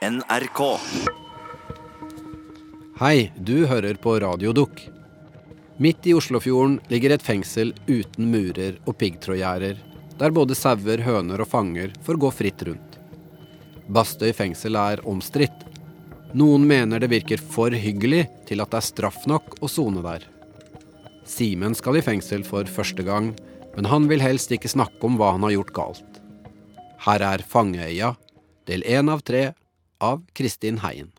NRK. Hei, du hører på Radio Dukk. Midt i Oslofjorden ligger et fengsel uten murer og piggtrådgjerder, der både sauer, høner og fanger får gå fritt rundt. Bastøy fengsel er omstridt. Noen mener det virker for hyggelig til at det er straff nok å sone der. Simen skal i fengsel for første gang, men han vil helst ikke snakke om hva han har gjort galt. Her er Fangeøya, del én av tre, av Kristin Heien.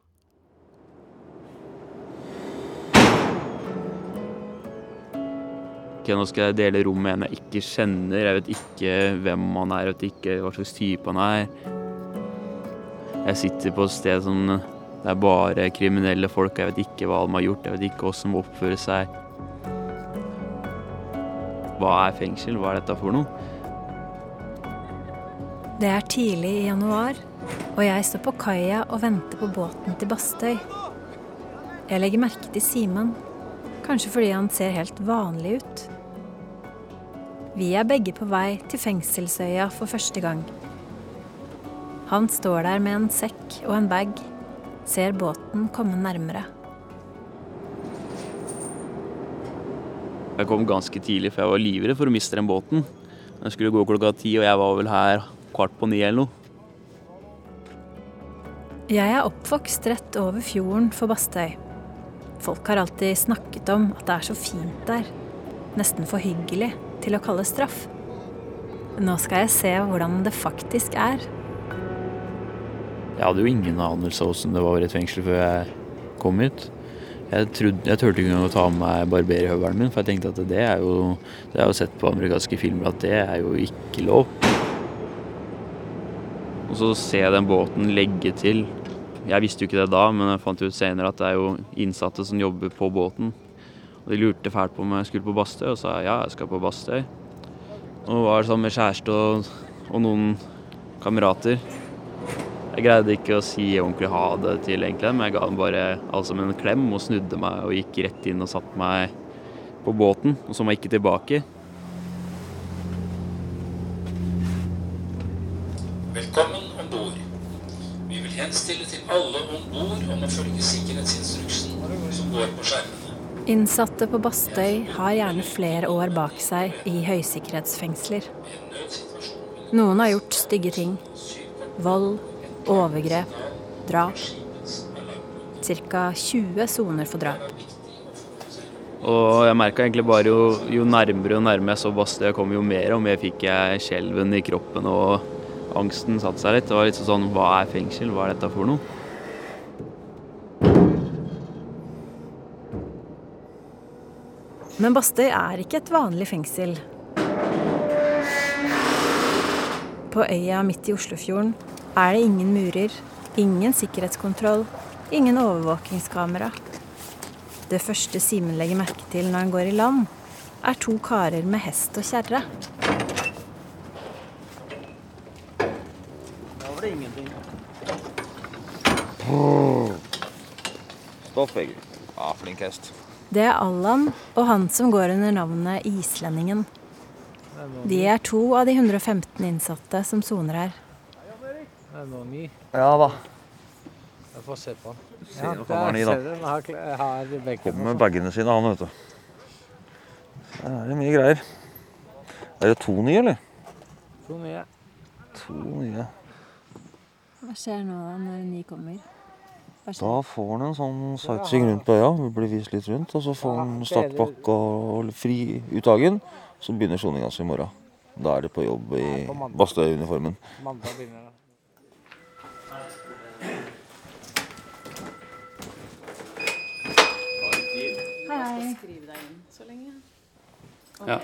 Ok, nå skal jeg dele rom med en jeg ikke kjenner. Jeg vet ikke hvem han er, jeg vet ikke hva slags type han er. Jeg sitter på et sted som det er bare kriminelle folk. Jeg vet ikke hva de har gjort, jeg vet ikke hvordan de oppfører seg. Hva er fengsel? Hva er dette for noe? Det er tidlig i januar, og jeg står på kaia og venter på båten til Bastøy. Jeg legger merke til Simen, kanskje fordi han ser helt vanlig ut. Vi er begge på vei til fengselsøya for første gang. Han står der med en sekk og en bag, ser båten komme nærmere. Jeg kom ganske tidlig, for jeg var livredd for å miste den båten. Den skulle gå klokka ti, og jeg var vel her kvart på ni eller noe. Jeg er oppvokst rett over fjorden for Bastøy. Folk har alltid snakket om at det er så fint der. Nesten for hyggelig til å kalle straff. Nå skal jeg se hvordan det faktisk er. Jeg hadde jo ingen anelse om hvordan det var i et fengsel før jeg kom hit. Jeg, trodde, jeg turte ikke engang å ta med meg barberhøvelen min, for jeg tenkte at det er jo Det har jeg jo sett på amerikanske filmer at det er jo ikke lov. Og så ser jeg den båten legge til. Jeg visste jo ikke det da, men jeg fant ut senere at det er jo innsatte som jobber på båten. Og de lurte fælt på om jeg skulle på Bastøy, og sa ja, jeg skal på Bastøy. Og var sammen med kjæreste og, og noen kamerater. Jeg greide ikke å si ordentlig ha det til egentlig, men jeg ga dem bare sammen en klem og snudde meg og gikk rett inn og satte meg på båten. Og så må jeg ikke tilbake. Velkommen om bord. Vi vil henstille til ord om å følge sikkerhetsinstruksen som går på skjermene. Innsatte på Bastøy har gjerne flere år bak seg i høysikkerhetsfengsler. Noen har gjort stygge ting. Vold, overgrep, drap. Ca. 20 soner for drap. Og jeg merka egentlig bare jo, jo nærmere og nærmere jeg så Bastøy jeg kom, jo mer og mer fikk jeg skjelven i kroppen, og angsten satte seg litt. Det var litt sånn Hva er fengsel? Hva er dette for noe? Men Bastøy er ikke et vanlig fengsel. På øya midt i Oslofjorden er det ingen murer, ingen sikkerhetskontroll, ingen overvåkingskamera. Det første Simen legger merke til når han går i land, er to karer med hest og kjerre. Stopp, Egil. Ja, flink hest. Det er Allan og han som går under navnet Islendingen. De er to av de 115 innsatte som soner her. Det er noe ny. Ja da. Jeg får se på han. Se kommer han har Kommer med bagene sine, han, vet du. Her er det mye greier. Er det to nye, eller? To nye. To nye. Hva skjer nå når ni kommer? Da får han en sånn sightseeing rundt på øya. Vi blir vist litt rundt. Og så får han startpakke og fri utdagen. Så begynner soninga si i morgen. Da er det på jobb i Bastøy-uniformen. Ja.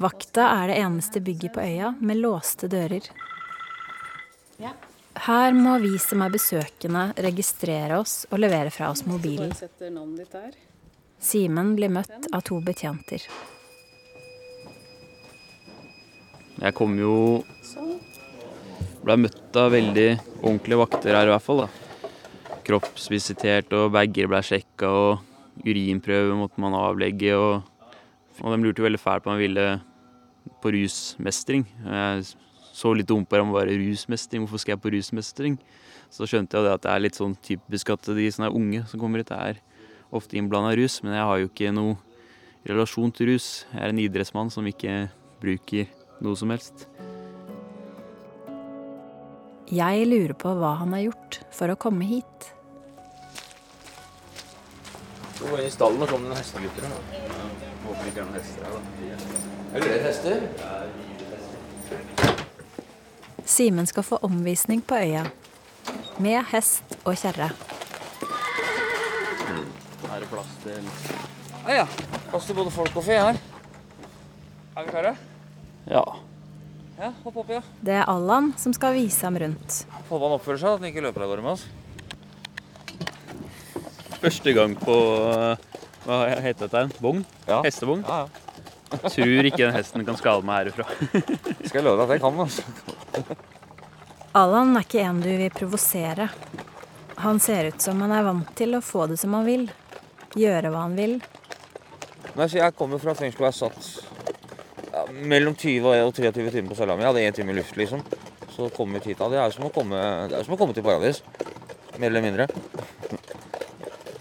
Vakta er det eneste bygget på øya med låste dører. Her må vi som er besøkende registrere oss og levere fra oss mobilen. Simen blir møtt av to betjenter. Jeg kom jo Ble møtt av veldig ordentlige vakter her i hvert fall. da. Kroppsvisitert, og bager ble sjekka, og urinprøve måtte man avlegge. Og, og de lurte jo veldig fælt på om jeg ville på rusmestring. Jeg så litt det om bare rusmestring. Hvorfor skal jeg på rusmestring? Så skjønte jeg det at det er litt sånn typisk at de som er unge som kommer hit, er ofte innblanda rus. Men jeg har jo ikke noe relasjon til rus. Jeg er en idrettsmann som ikke bruker noe som helst. Jeg lurer på hva han har gjort for å komme hit. Så går inn i stallen, og kom det noen hestegutter Håper Håper ikke det er noen hester her. Er det flere hester? Simen skal få omvisning på øya. Med hest og kjerre. Her er det plass til Ja, ja. Plass til både folk og fe her. Er vi klare? Ja. Ja, hopp opp, ja. Det er Allan som skal vise ham rundt. Håper han oppfører seg, at han ikke løper av gårde med oss. Første gang på eh, Hva heter dette? En vogn? Ja. Hestevogn? Ja, ja. Tror ikke den hesten kan skade meg herifra. Skal jeg love deg at jeg kan, altså. Allan er ikke en du vil provosere. Han ser ut som han er vant til å få det som han vil. Gjøre hva han vil. Nei, så jeg kommer fra fengsel og er satt ja, mellom 20 og 23 timer på Salami. Jeg hadde én time i luft, liksom. Så komme hit da, det er som å komme, det er som å komme til paradis. Mer eller mindre.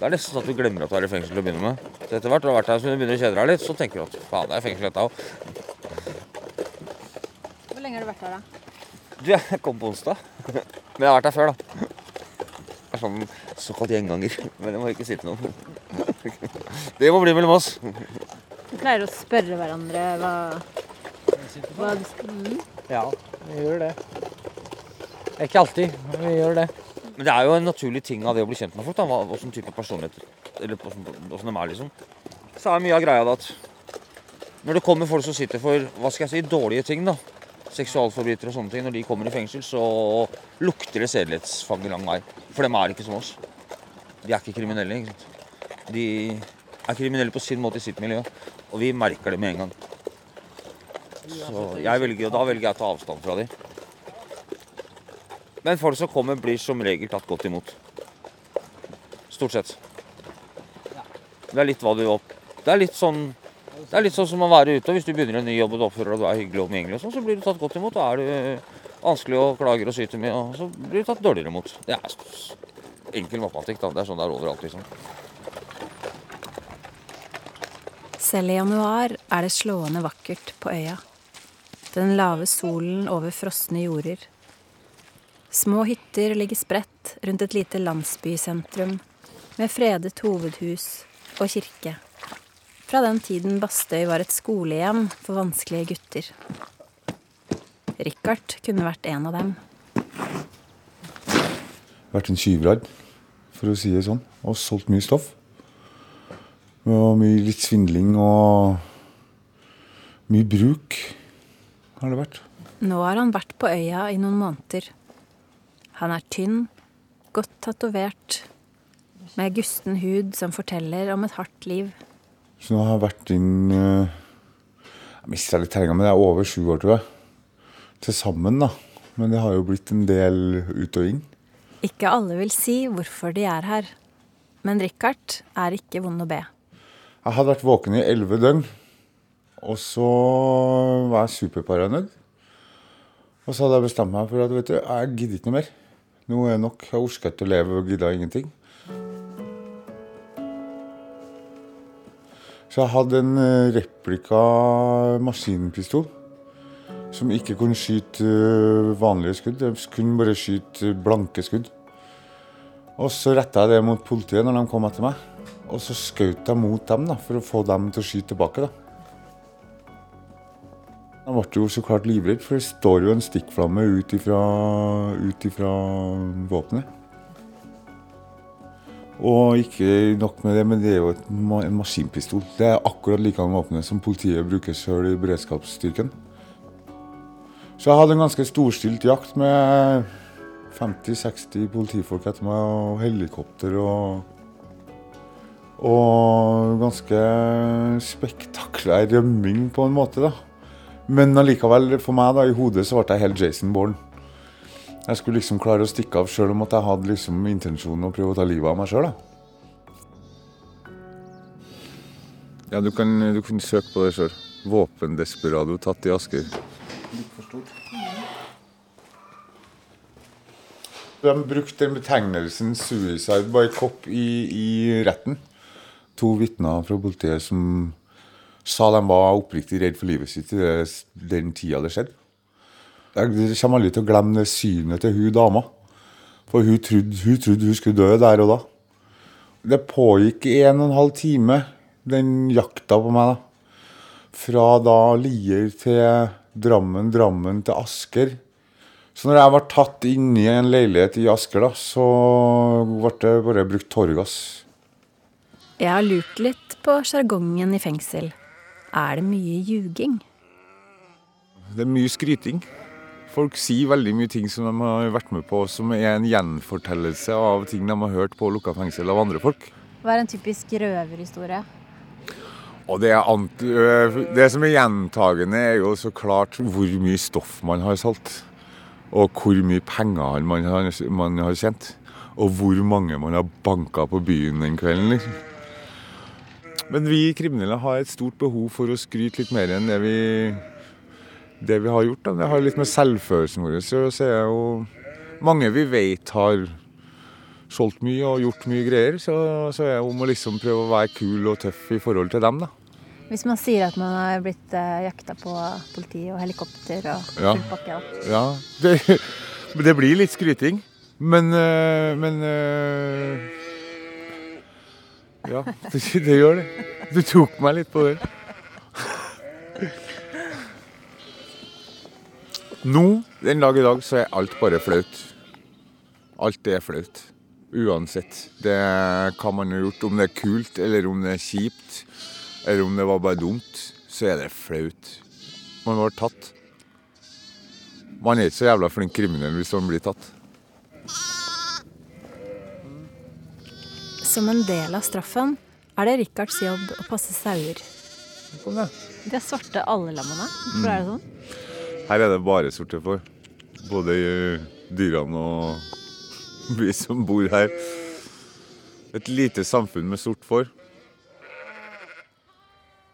Det er nesten sånn at du glemmer at du er i fengsel til å begynne med. Så etter hvert når du har vært her så du begynner å kjede deg litt, så tenker du at faen, det er fengsel dette òg. Hvor lenge har du vært her, da? Du, jeg kom på onsdag. Men jeg har vært her før, da. Det er sånn såkalt gjenganger. Men jeg må ikke si til noen. Det må bli mellom oss. Vi pleier å spørre hverandre hva, hva du skal mm. Ja, vi gjør det. Ikke alltid, men vi gjør det. Men det er jo en naturlig ting av det å bli kjent med folk. da, Hvilken type personlighet Eller hvordan de er, liksom. Så er mye av greia da at når det kommer folk som sitter for hva skal jeg si, dårlige ting, da, seksualforbrytere og sånne ting, når de kommer i fengsel, så lukter det sedelighetsfang lang vei. For dem er ikke som oss. De er ikke kriminelle. ikke sant? De er kriminelle på sin måte i sitt miljø, og vi merker det med en gang. Så jeg velger, og da velger jeg å ta avstand fra dem. Men folk som kommer, blir som regel tatt godt imot. Stort sett. Det er litt hva du opp... Det er litt sånn det er litt sånn som å være ute. og Hvis du begynner en ny jobb og du oppfører deg og du er hyggelig og omgjengelig, og sånn, så blir du tatt godt imot. Da er du vanskelig og klager og syter mye, og så blir du tatt dårligere imot. Det er enkel matematikk. da. Det er sånn det er overalt, liksom. Selv i januar er det slående vakkert på øya. Den lave solen over frosne jorder. Små hytter ligger spredt rundt et lite landsbysentrum med fredet hovedhus og kirke. Fra den tiden Bastøy var et skolehjem for vanskelige gutter. Richard kunne vært en av dem. vært en tyvradd, for å si det sånn, og solgt mye stoff. Og mye litt svindling og mye bruk har det vært. Nå har han vært på øya i noen måneder. Han er tynn, godt tatovert, med gusten hud som forteller om et hardt liv. Så nå har jeg vært inn eh, Jeg mista litt tellinga, men det er over sju år, tror jeg. Til sammen, da. Men det har jo blitt en del ut og inn. Ikke alle vil si hvorfor de er her. Men Richard er ikke vond å be. Jeg hadde vært våken i elleve døgn, og så var jeg superparanoid. Og så hadde jeg bestemt meg for at vet du, jeg gidder ikke noe mer. Nå er nok. Jeg orker ikke å leve og gidder ingenting. Så jeg hadde en eh, replika maskinpistol som ikke kunne skyte eh, vanlige skudd. Jeg kunne bare skyte blanke skudd. Og så retta jeg det mot politiet når de kom etter meg. Og så skjøt jeg mot dem da, for å få dem til å skyte tilbake. da. Jeg ble jo så klart livredd, for det står jo en stikkflamme ut ifra, våpenet. Og ikke nok med det, men det er jo en maskinpistol. Det er akkurat like våpenet som politiet bruker sjøl i beredskapsstyrken. Så jeg hadde en ganske storstilt jakt med 50-60 politifolk etter meg, og helikopter og Og ganske spektakulær rømming på en måte, da. Men allikevel, for meg da, i hodet så ble jeg helt Jason Bourne. Jeg skulle liksom klare å stikke av sjøl om at jeg hadde liksom intensjonen å prøve å ta livet av meg sjøl. Ja, du kan, du kan søke på det sjøl. Våpendesperado tatt i Asker. De brukte den betegnelsen 'suicide by cop' i, i retten. To vitner fra politiet som sa de var oppriktig redd for livet sitt i den tida det skjedde. Jeg kommer aldri til å glemme synet til hun dama. For hun trodde hun, trodde hun skulle dø der og da. Det pågikk i en og en halv time, den jakta på meg. da. Fra da Lier til Drammen, Drammen til Asker. Så når jeg ble tatt inn i en leilighet i Asker, da, så ble det bare brukt tåregass. Jeg har lurt litt på sjargongen i fengsel. Er det mye ljuging? Det er mye skryting. Folk sier veldig mye ting som de har vært med på, som er en gjenfortellelse av ting de har hørt på lukka fengsel av andre folk. Hva er en typisk røverhistorie? Og det, det som er gjentagende, er jo så klart hvor mye stoff man har solgt. Og hvor mye penger man har, man har tjent. Og hvor mange man har banka på byen den kvelden. liksom. Men vi kriminelle har et stort behov for å skryte litt mer enn det vi, det vi har gjort. Da. Det har litt med selvfølelsen vår å gjøre. Mange vi vet har solgt mye og gjort mye greier. Så, så er det om å liksom prøve å være kul og tøff i forhold til dem, da. Hvis man sier at man har blitt uh, jakta på politi og helikopter og Ja. full pakke og. Ja, det, det blir litt skryting. Men, øh, men øh, Ja, det, gjør det. Du tok meg litt på det. Nå, den dag i dag, så er alt bare flaut. Alt er flaut. Uansett. Det hva man har gjort. Om det er kult, eller om det er kjipt, eller om det var bare dumt, så er det flaut. Man var tatt. Man er ikke så jævla flink kriminell hvis man blir tatt. Som en del av straffen er det Rikards jobb å passe sauer. Kom da. De er svarte alle lammene. Hvorfor er det sånn? Her er det bare sorte får. Både dyrene og vi som bor her. Et lite samfunn med sort får.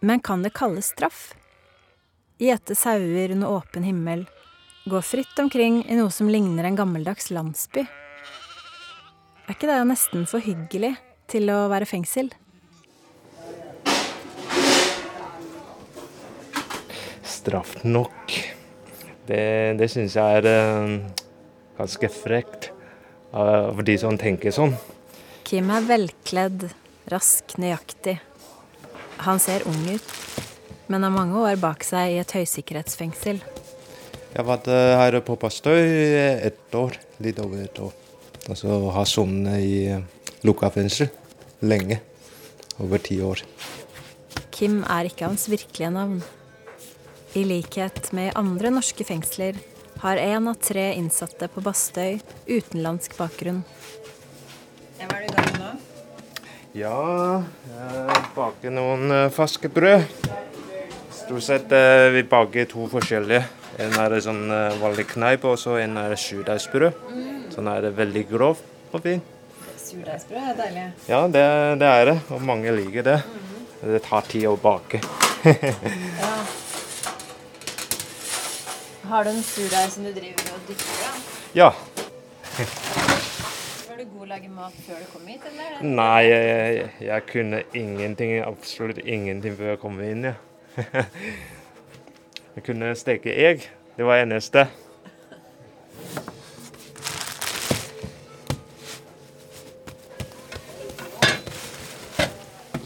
Men kan det kalles straff? Gjete sauer under åpen himmel. Gå fritt omkring i noe som ligner en gammeldags landsby. Er ikke det nesten for hyggelig til å være fengsel? straff nok. Det, det syns jeg er eh, ganske frekt av for de som tenker sånn. Kim er velkledd, rask, nøyaktig. Han ser ung ut, men har mange år bak seg i et høysikkerhetsfengsel. Jeg har vært eh, her på Bastøy i ett år, litt over et år. Og så har sonet i lukka fengsel lenge. Over ti år. Kim er ikke hans virkelige navn. I likhet med i andre norske fengsler har én av tre innsatte på Bastøy utenlandsk bakgrunn. Hva er du i gang med nå? Ja, jeg baker noen faskebrød. ferske brød. Stort sett eh, vi baker to forskjellige. En er sånn eh, vanlig kneip, og så en er sjudeigsbrød. Sånn er det veldig grovt og fin. Surdeigsbrød er deilig. Ja, det, det er det, og mange liker det. Det tar tid å bake. Ja. Har du en surdeig som du driver og dytter av? Ja. Var du god å lage mat før du kom hit, eller? Nei, jeg, jeg kunne ingenting, absolutt ingenting før jeg kom inn. Ja. Jeg kunne steke egg. Det var eneste.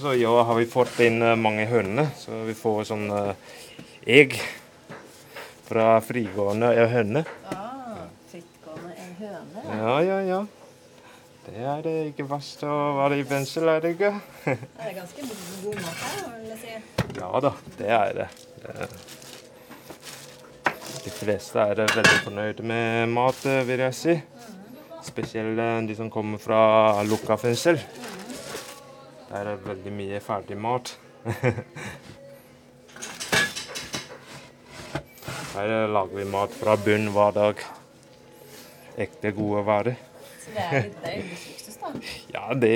Så i år har vi fått inn eh, mange høner, så vi får sånn eh, egg fra frigående høne. Ah, frittgående en høne. Ja, ja, ja. Det er det ikke verst å være i fengsel, er det ikke? Det er ganske god mat her, vil jeg si. Ja da, det er det. Det- De fleste er veldig fornøyde med mat, eh, vil jeg si. Spesielt eh, de som kommer fra lukka fengsel. Der er veldig mye ferdig mat. Her eh, lager vi mat fra bunn hver dag. Ekte gode varer. Så det er det er litt luksus, da. Ja, det,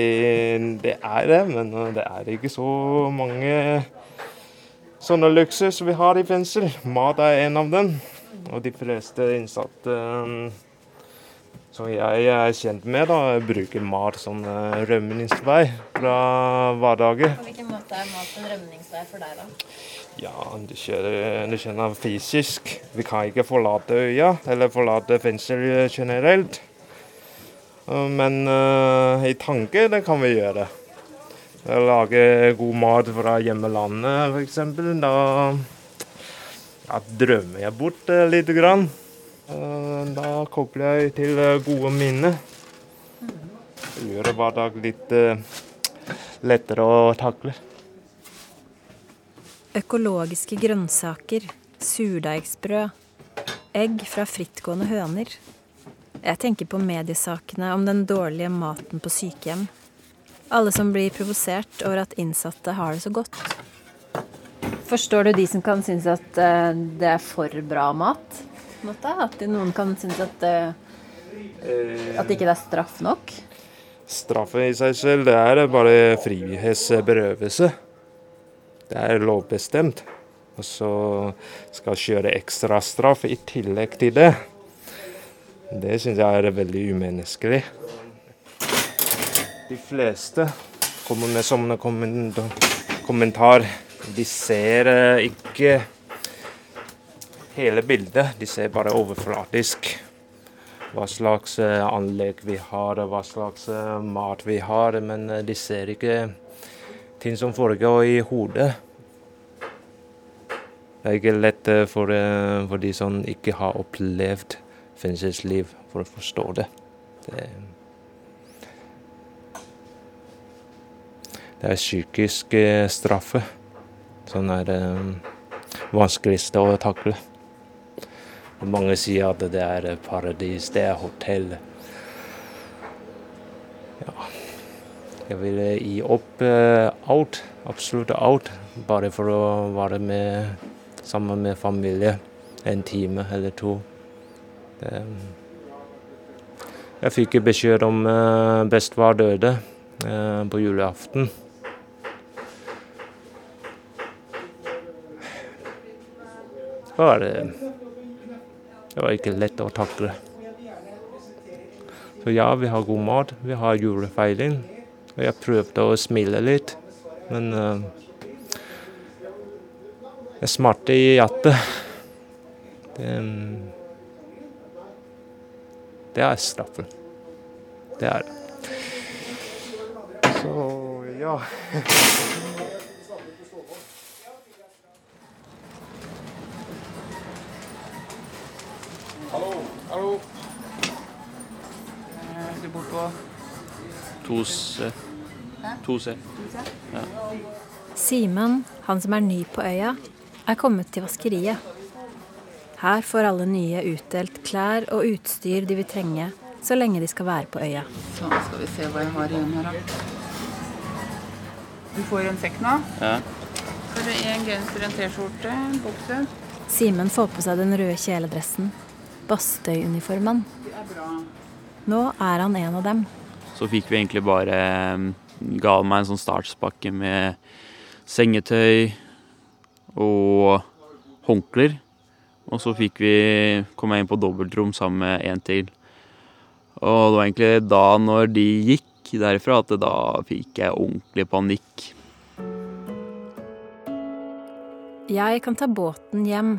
det er det, men uh, det er ikke så mange sånne luksus vi har i fengsel. Mat er en av dem. Og de fleste innsatte um, Så jeg er kjent med å bruke mat som eh, rømningsvei fra hverdagen. På hvilken måte er mat en rømningsvei for deg, da? Ja, du kjenner, du kjenner fysisk. Vi kan ikke forlate øya, eller forlate fengsel generelt. Uh, Men uh, i tanke, det kan vi gjøre. Lage god mat fra hjemmelandet, f.eks. Da ja, drømmer jeg bort uh, lite grann. Uh, Da kobler jeg til uh, gode minner. Gjør hverdagen litt uh, lettere å takle. Økologiske grønnsaker, surdeigsbrød, egg fra frittgående høner. Jeg tenker på mediesakene om den dårlige maten på sykehjem. Alle som blir provosert over at innsatte har det så godt. Forstår du de som kan synes at eh, det er for bra mat? På en måte? At noen kan synes at, eh, at ikke det er straff nok? Straffen i seg selv, det er bare frihetsberøvelse. Det er lovbestemt. Og så skal kjøre ekstra straff i tillegg til det. Det syns jeg er veldig umenneskelig. De fleste kommer med sånne komment- kommentar. De ser eh, ikke hele bildet, de ser bare overflatisk hva slags eh, anlegg vi har, hva slags eh, mat vi har. Men eh, de ser ikke ting som foregår i hodet. Det er ikke lett for, for de som ikke har opplevd fengselsliv, for å forstå det. Det, det er psykisk straffe som er det vanskeligste å takle. Mange sier at det er paradis, det er hotell. Ja. Jeg vil gi opp eh, alt, absolutt alt, bare for å være med, sammen med familie en time eller to. Det, jeg fikk beskjed om uh, bestefar døde eh, på julaften. Det var, eh, det var ikke lett å takle. Så ja, vi har god mat, vi har julefeiring. Og jeg prøvde å smile litt, men uh, jeg smarte i hjertet. Det, det er straffen. Det er det. Så ja. 2C. 2C. Ja. Simen, han som er ny på øya, er kommet til vaskeriet. Her får alle nye utdelt klær og utstyr de vil trenge så lenge de skal være på øya. Så skal vi se hva jeg har igjen her, da. Du får en sekk nå. Ja. Er en genser, en T-skjorte, en bukse. Simen får på seg den røde kjeledressen, Bastøy-uniformen. Er. Nå er han en av dem. Så fikk vi egentlig bare eh, Ga meg en sånn startspakke med sengetøy og håndklær. Og så fikk vi kom jeg inn på dobbeltrom sammen med en til. Og det var egentlig da når de gikk derfra, at da fikk jeg ordentlig panikk. Jeg kan ta båten hjem,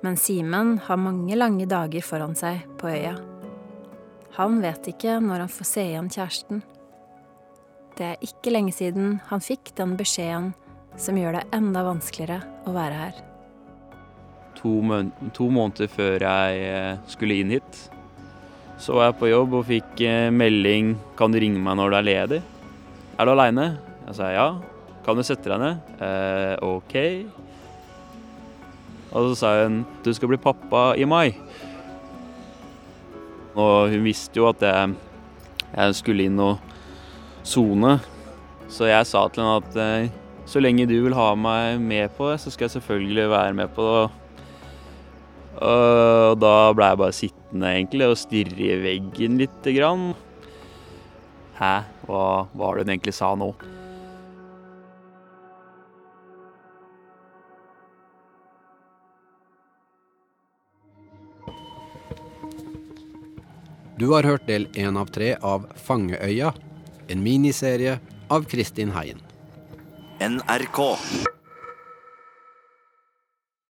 men Simen har mange lange dager foran seg på øya. Han vet ikke når han får se igjen kjæresten. Det er ikke lenge siden han fikk den beskjeden som gjør det enda vanskeligere å være her. To, mån to måneder før jeg eh, skulle inn hit, så var jeg på jobb og fikk eh, melding 'Kan du ringe meg når du er ledig?' 'Er du aleine?' Jeg sa ja. 'Kan du sette deg ned?' Eh, OK. Og så sa hun 'Du skal bli pappa i mai'. Og hun visste jo at jeg, jeg skulle inn og sone, så jeg sa til henne at eh, så lenge du vil ha meg med på det, så skal jeg selvfølgelig være med på det. Og da ble jeg bare sittende egentlig og stirre i veggen lite grann. Hæ, hva var det hun egentlig sa nå? Du har hørt del én av tre av Fangeøya, en miniserie av Kristin Heien. NRK.